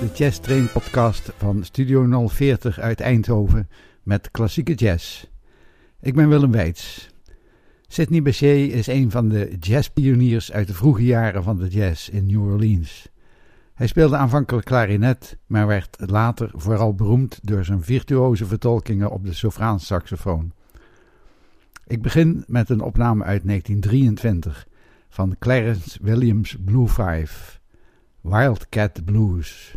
de Jazz Train podcast van Studio 040 uit Eindhoven met klassieke jazz. Ik ben Willem Weits. Sidney Bechet is een van de jazzpioniers uit de vroege jaren van de jazz in New Orleans. Hij speelde aanvankelijk klarinet, maar werd later vooral beroemd door zijn virtuoze vertolkingen op de sopraansaxofoon. Ik begin met een opname uit 1923 van Clarence Williams Blue Five, Wildcat Blues.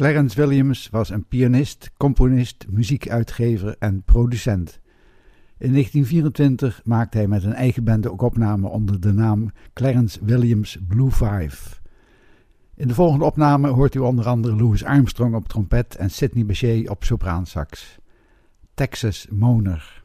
Clarence Williams was een pianist, componist, muziekuitgever en producent. In 1924 maakte hij met een eigen band ook opnamen onder de naam Clarence Williams Blue Five. In de volgende opname hoort u onder andere Louis Armstrong op trompet en Sidney Bechet op sopraansax. Texas Moner.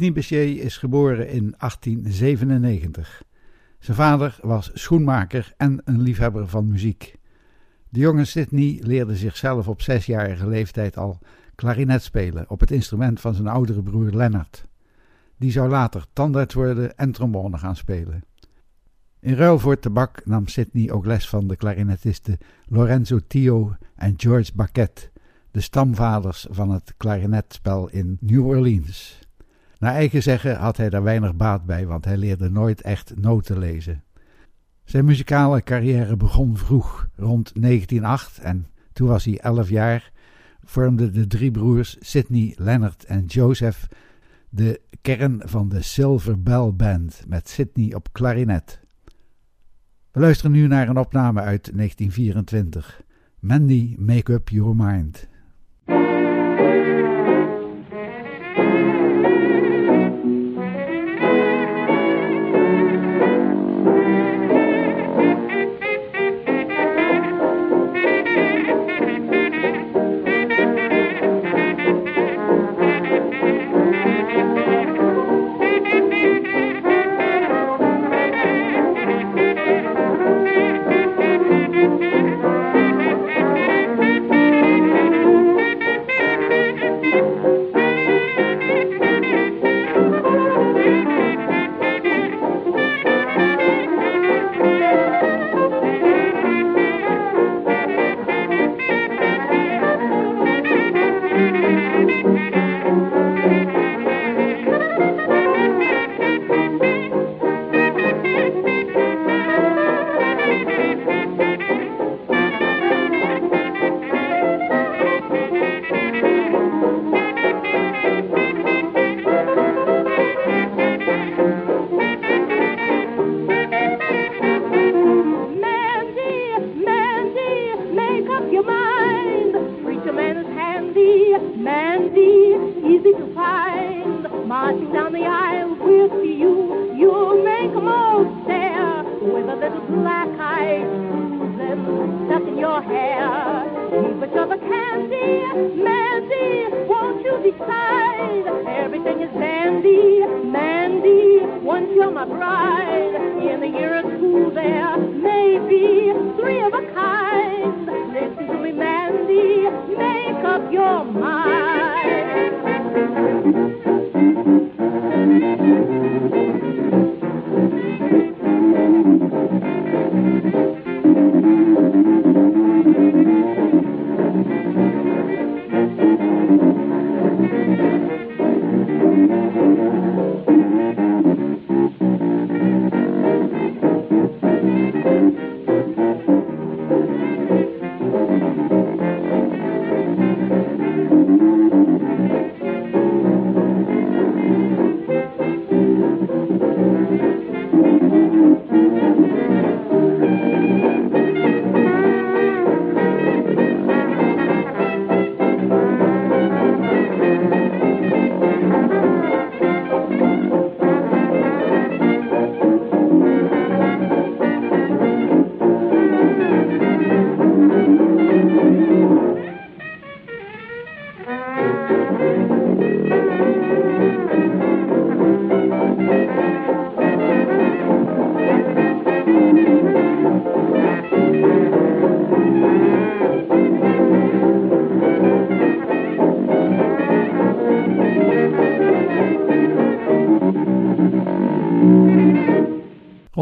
Sidney Bechet is geboren in 1897. Zijn vader was schoenmaker en een liefhebber van muziek. De jonge Sidney leerde zichzelf op zesjarige leeftijd al klarinet spelen op het instrument van zijn oudere broer Lennart. Die zou later tandarts worden en trombone gaan spelen. In ruil voor tabak nam Sidney ook les van de klarinetisten Lorenzo Tio en George Baquet, de stamvaders van het klarinetspel in New Orleans. Naar eigen zeggen had hij daar weinig baat bij, want hij leerde nooit echt noten lezen. Zijn muzikale carrière begon vroeg, rond 1908, en toen was hij 11 jaar, vormden de drie broers Sidney, Leonard en Joseph de kern van de Silver Bell Band met Sidney op klarinet. We luisteren nu naar een opname uit 1924. Mandy, Make Up Your Mind.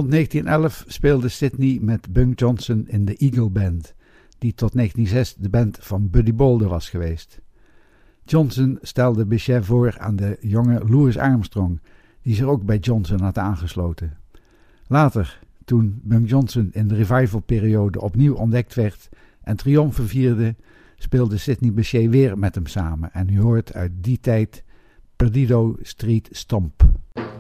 Rond 1911 speelde Sidney met Bunk Johnson in de Eagle Band, die tot 1906 de band van Buddy Bolder was geweest. Johnson stelde Bichet voor aan de jonge Louis Armstrong, die zich ook bij Johnson had aangesloten. Later, toen Bunk Johnson in de revivalperiode opnieuw ontdekt werd en triomfen vierde, speelde Sidney Bechet weer met hem samen en u hoort uit die tijd Perdido Street Stomp.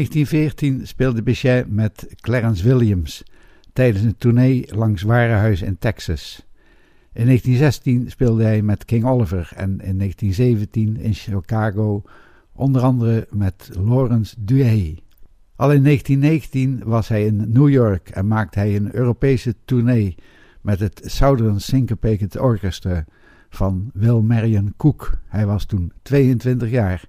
1914 speelde Bichet met Clarence Williams tijdens een tournee langs Warenhuis in Texas. In 1916 speelde hij met King Oliver en in 1917 in Chicago onder andere met Lawrence Duhay. Al in 1919 was hij in New York en maakte hij een Europese tournee met het Southern Syncopated Orchestra van Will Marion Cook. Hij was toen 22 jaar.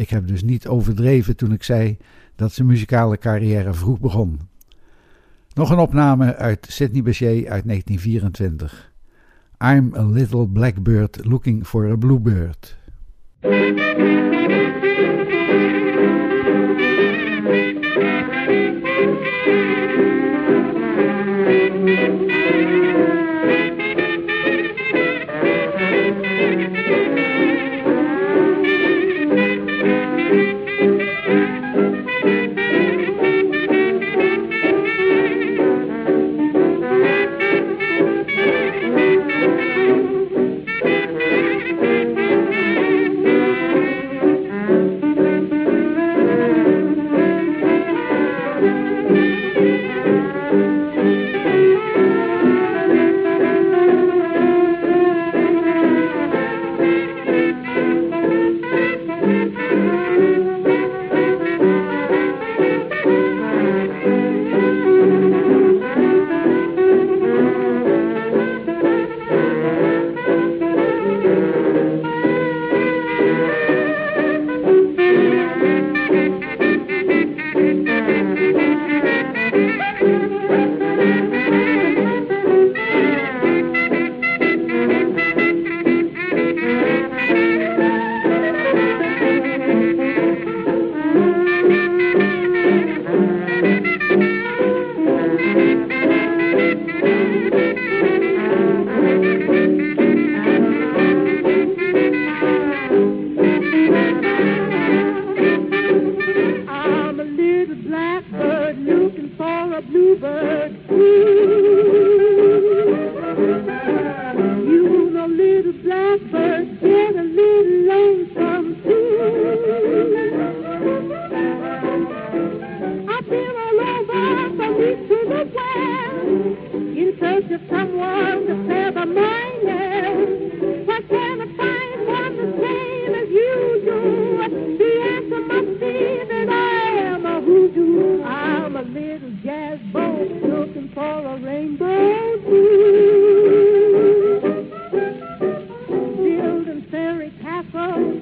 Ik heb dus niet overdreven toen ik zei dat zijn muzikale carrière vroeg begon. Nog een opname uit Sidney Bechet uit 1924. I'm a little blackbird looking for a bluebird.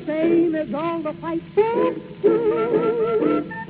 same as all the white folks do.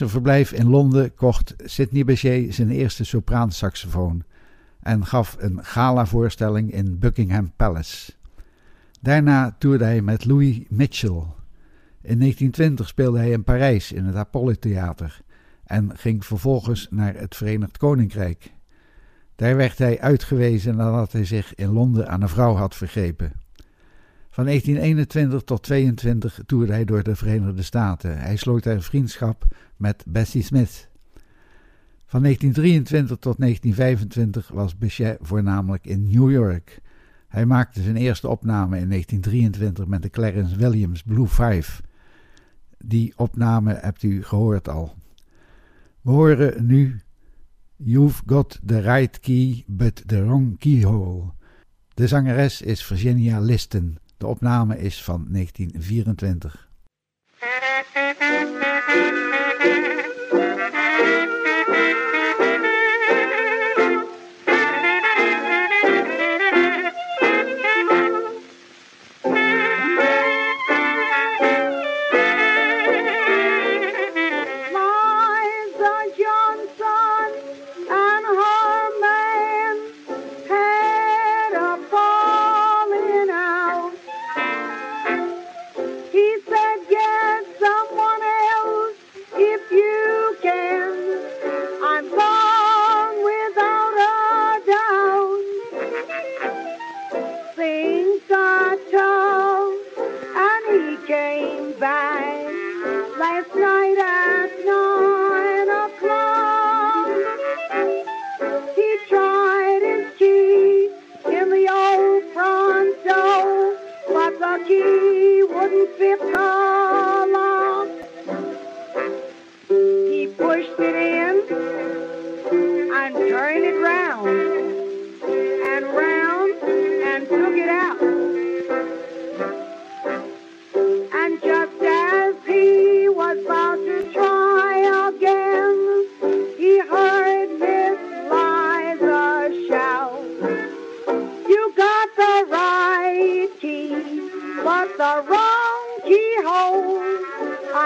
Zijn verblijf in Londen kocht Sidney Bechet zijn eerste sopraansaxofoon en gaf een gala-voorstelling in Buckingham Palace. Daarna toerde hij met Louis Mitchell. In 1920 speelde hij in Parijs in het Apollo Theater en ging vervolgens naar het Verenigd Koninkrijk. Daar werd hij uitgewezen nadat hij zich in Londen aan een vrouw had vergrepen. Van 1921 tot 22 toerde hij door de Verenigde Staten. Hij sloot daar vriendschap met Bessie Smith. Van 1923 tot 1925 was Bechet voornamelijk in New York. Hij maakte zijn eerste opname in 1923 met de Clarence Williams Blue Five. Die opname hebt u gehoord al. We horen nu You've got the right key, but the wrong keyhole. De zangeres is Virginia Liston. De opname is van 1924.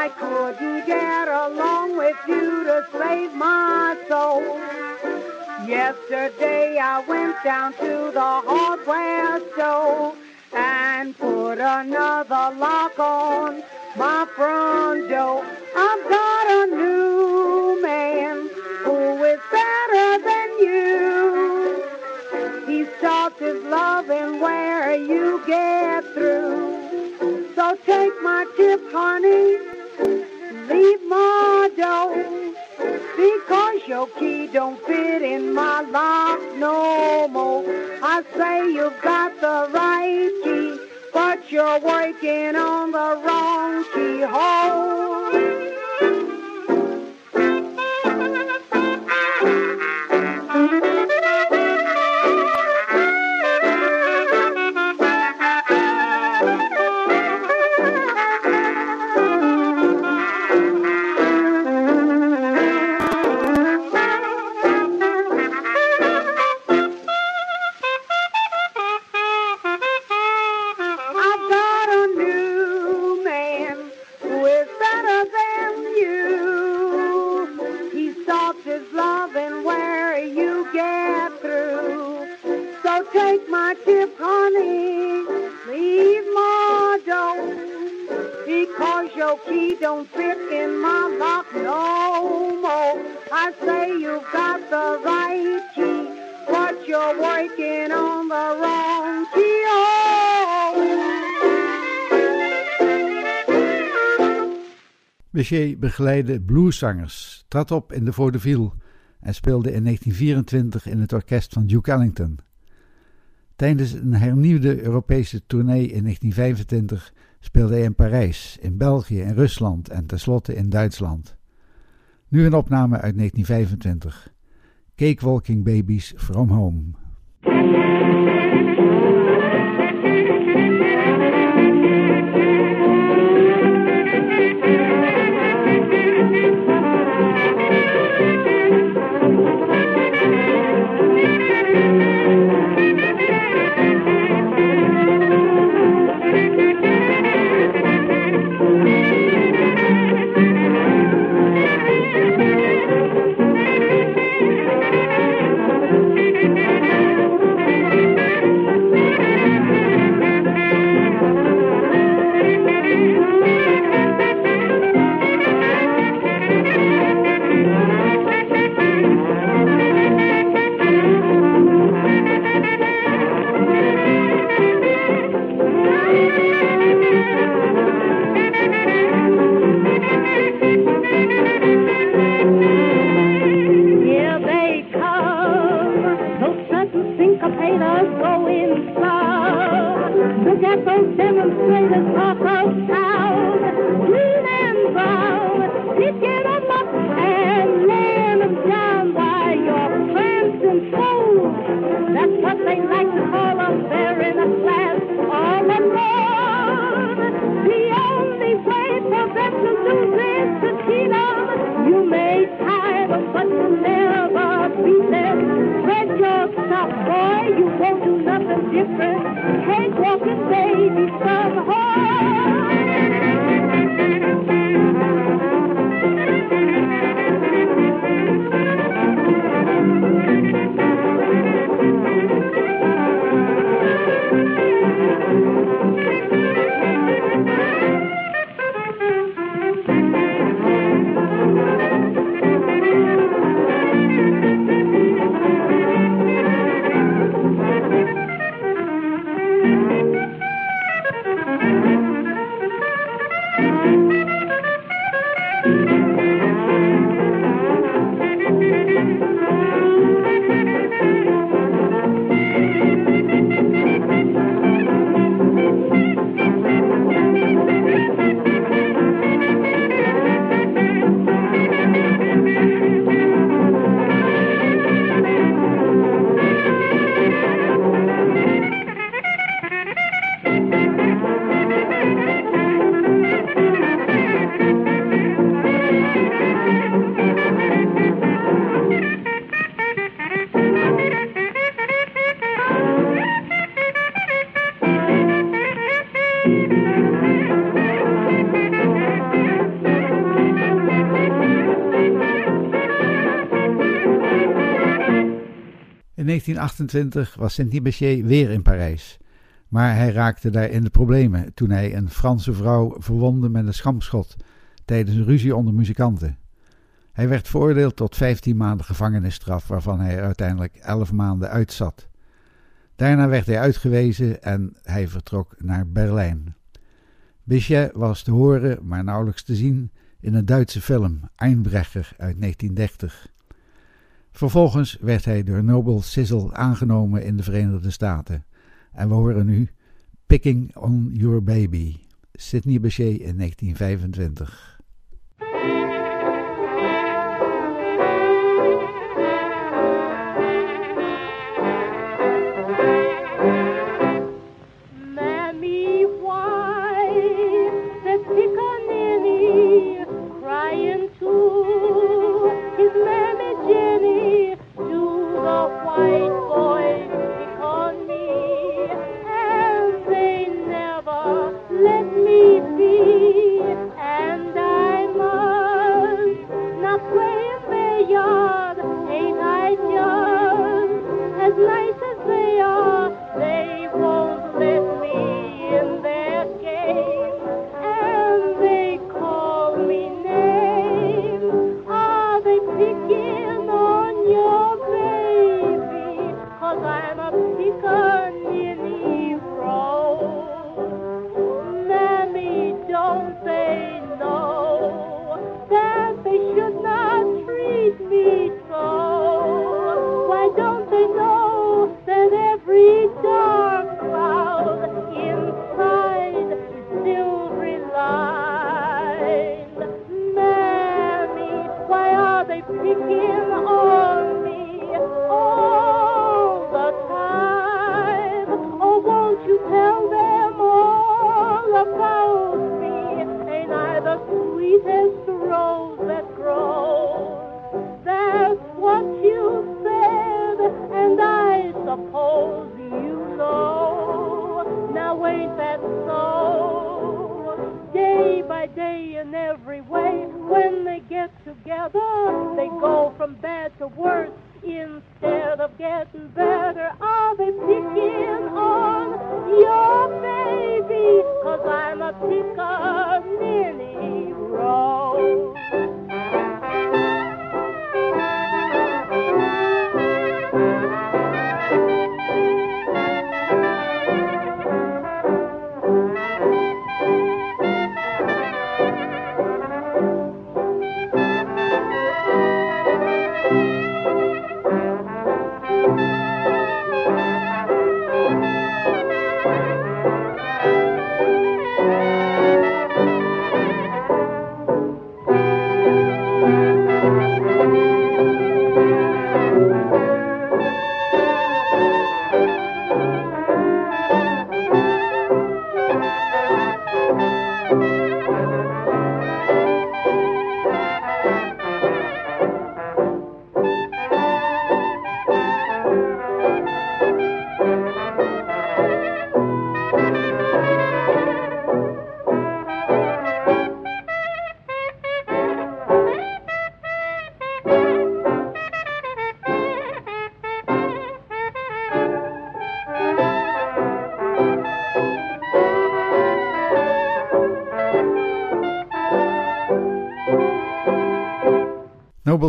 I couldn't get along with you to save my soul. Yesterday I went down to the hardware store and put another lock on my front door. I've got a new man who is better than you. He starts his loving where you get through. So take my tip, honey leave my door because your key don't fit in my lock no more. I say you've got the right key, but you're working on the wrong keyhole. Bechet begeleidde blueszangers, trad op in de vaudeville en speelde in 1924 in het orkest van Duke Ellington. Tijdens een hernieuwde Europese tournee in 1925 speelde hij in Parijs, in België, in Rusland en tenslotte in Duitsland. Nu een opname uit 1925. Cakewalking Babies from Home. 1928 was Sint Bechet weer in Parijs, maar hij raakte daar in de problemen toen hij een Franse vrouw verwondde met een schampschot tijdens een ruzie onder muzikanten. Hij werd veroordeeld tot 15 maanden gevangenisstraf, waarvan hij uiteindelijk 11 maanden uitzat. Daarna werd hij uitgewezen en hij vertrok naar Berlijn. Bechet was te horen, maar nauwelijks te zien, in een Duitse film, Einbrecher uit 1930. Vervolgens werd hij door Noble Sizzle aangenomen in de Verenigde Staten. En we horen nu Picking on Your Baby, Sidney Bechet in 1925.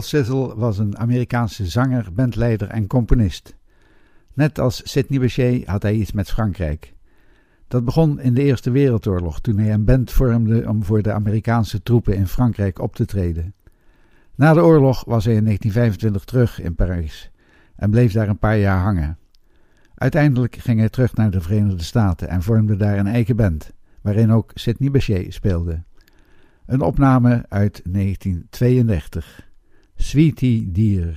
Sizzle was een Amerikaanse zanger, bandleider en componist. Net als Sidney Bechet had hij iets met Frankrijk. Dat begon in de Eerste Wereldoorlog toen hij een band vormde om voor de Amerikaanse troepen in Frankrijk op te treden. Na de oorlog was hij in 1925 terug in Parijs en bleef daar een paar jaar hangen. Uiteindelijk ging hij terug naar de Verenigde Staten en vormde daar een eigen band, waarin ook Sidney Bechet speelde. Een opname uit 1932. Sweetie Dier.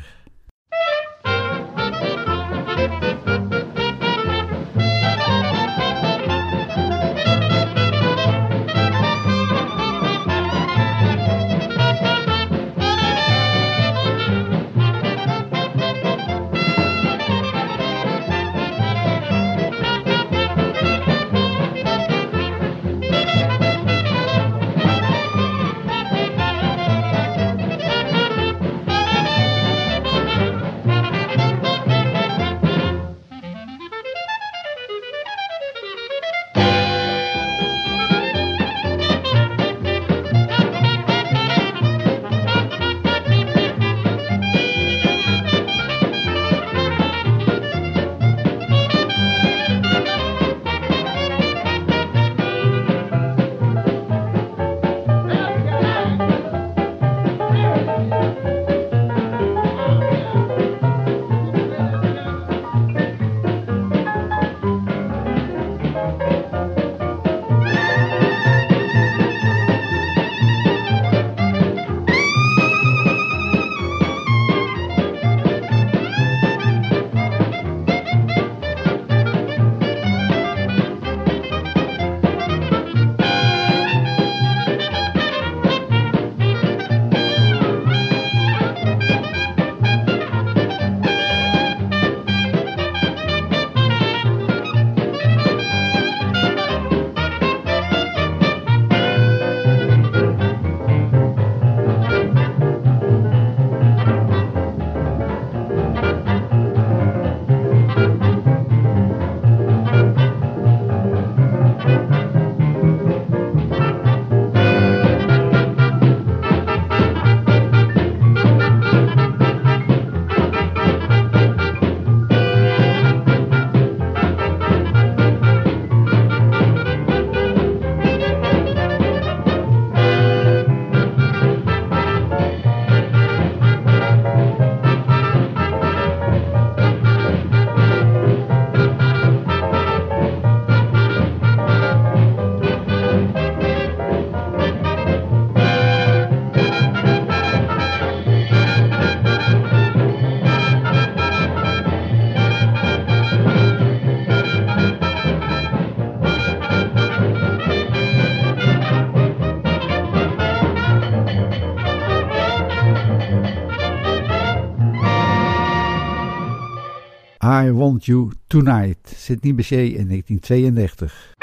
You Tonight, Sydney Bechet in 1932.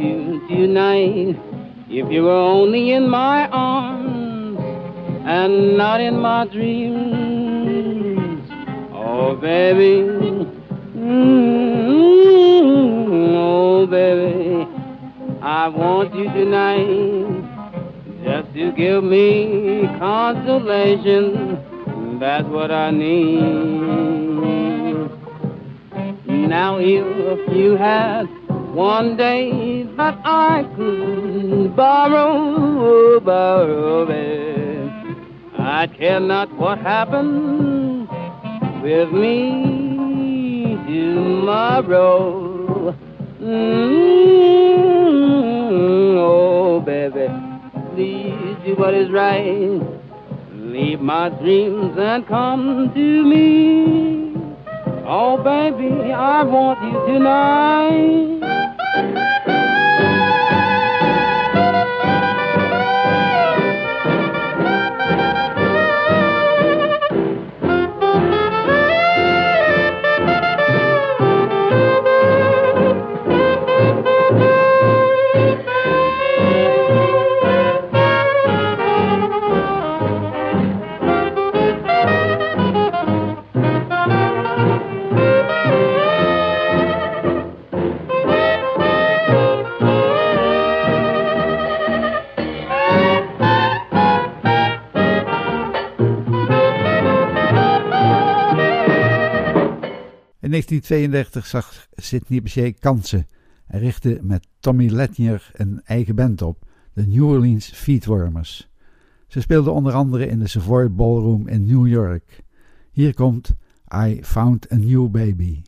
you tonight if you were only in my arms and not in my dreams. Oh, baby. Mm-hmm. Oh, baby. I want you tonight just to give me consolation. That's what I need. Now, if you had one day that I could borrow, oh, borrow it. I care not what happens with me tomorrow. Mm-hmm. Oh, baby, please do what is right. Leave my dreams and come to me. Oh, baby, I want you tonight. 1932 zag Sidney Bechet kansen. en richtte met Tommy Letnier een eigen band op, de New Orleans Feetwormers. Ze speelden onder andere in de Savoy Ballroom in New York. Hier komt I Found a New Baby.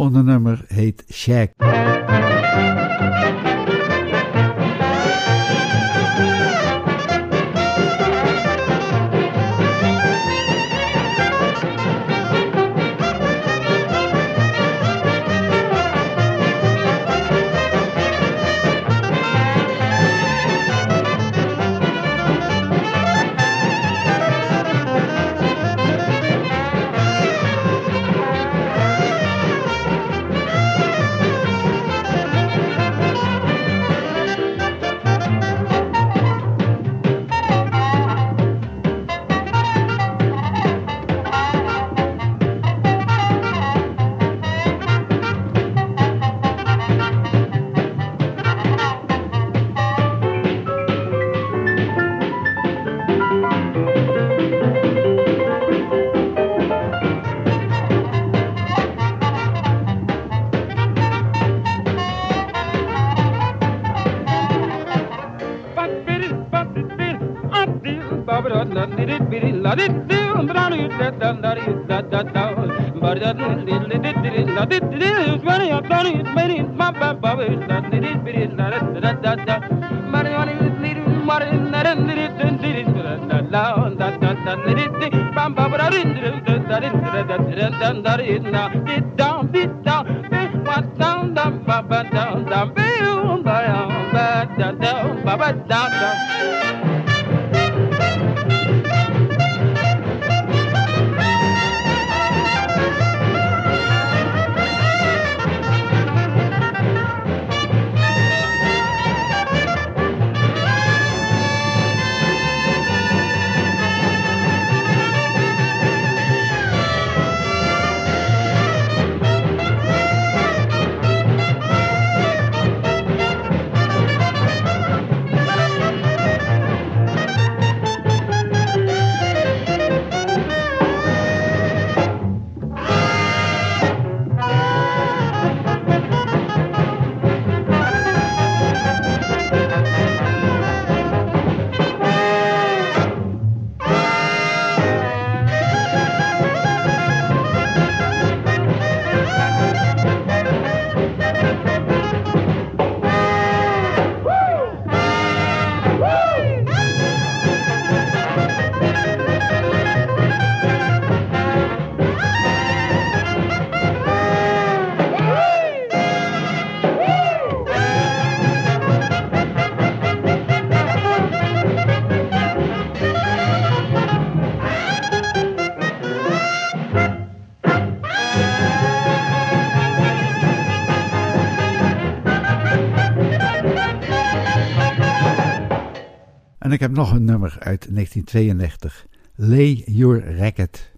Volgende nummer heet da tren dan darina En ik heb nog een nummer uit 1992. Lay Your Racket.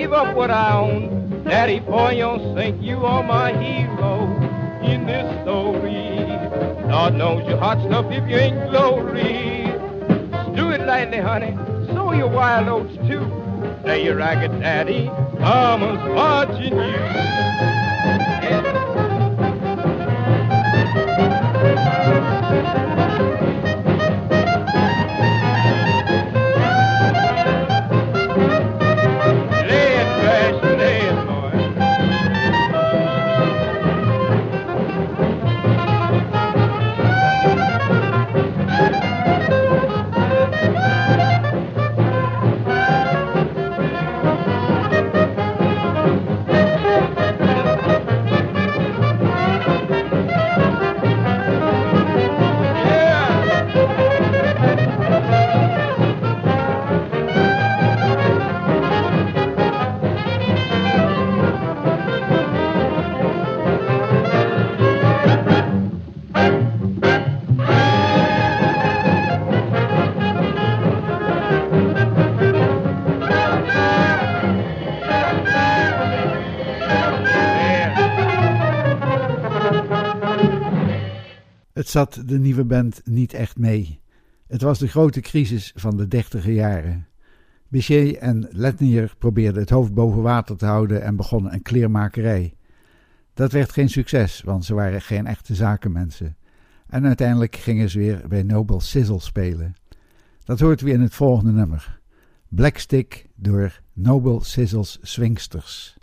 Give up what I own, Daddy, for your sake. You are my hero in this story. Lord knows your hot stuff if you ain't glory. Do it lightly, honey. Sow your wild oats too. Say your ragged daddy, mama's watching you. Zat de nieuwe band niet echt mee. Het was de grote crisis van de dertiger jaren. Bichet en Letnier probeerden het hoofd boven water te houden en begonnen een kleermakerij. Dat werd geen succes, want ze waren geen echte zakenmensen. En uiteindelijk gingen ze weer bij Noble Sizzle spelen. Dat hoort weer in het volgende nummer. Blackstick door Noble Sizzles Swingsters.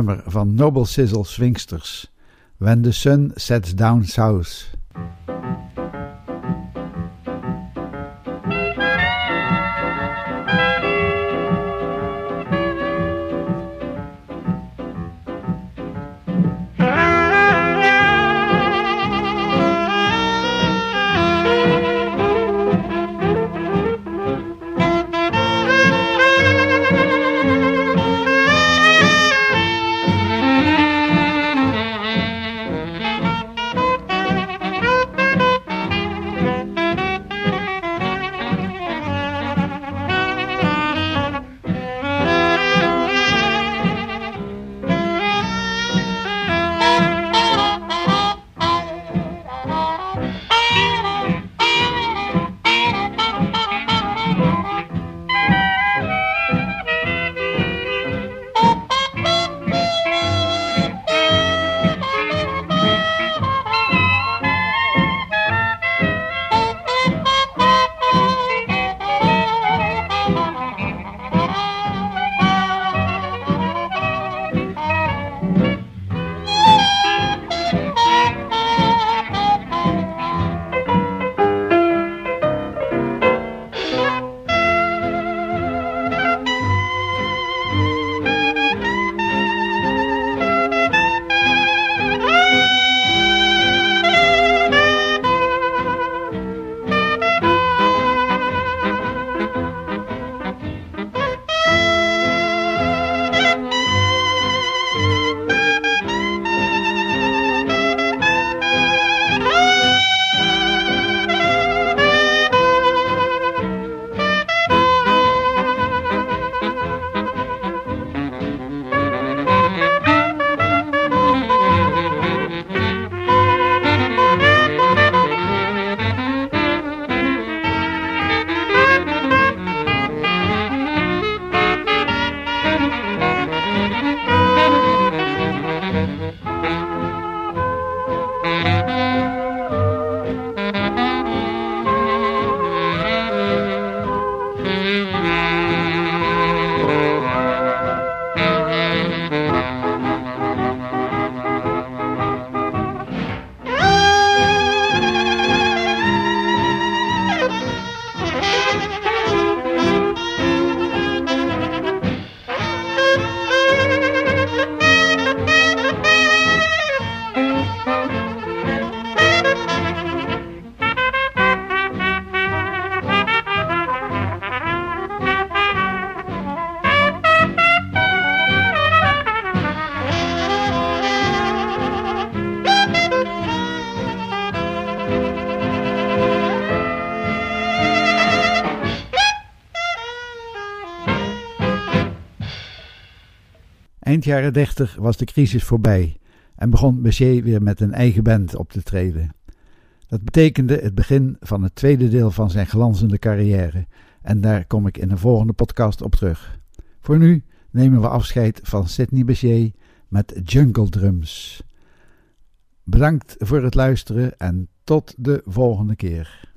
Nummer van Noble Sizzle Swingsters. When the Sun Sets Down South. Eind jaren 30 was de crisis voorbij en begon Bessier weer met een eigen band op te treden. Dat betekende het begin van het tweede deel van zijn glanzende carrière en daar kom ik in een volgende podcast op terug. Voor nu nemen we afscheid van Sidney Bessier met Jungle Drums. Bedankt voor het luisteren en tot de volgende keer.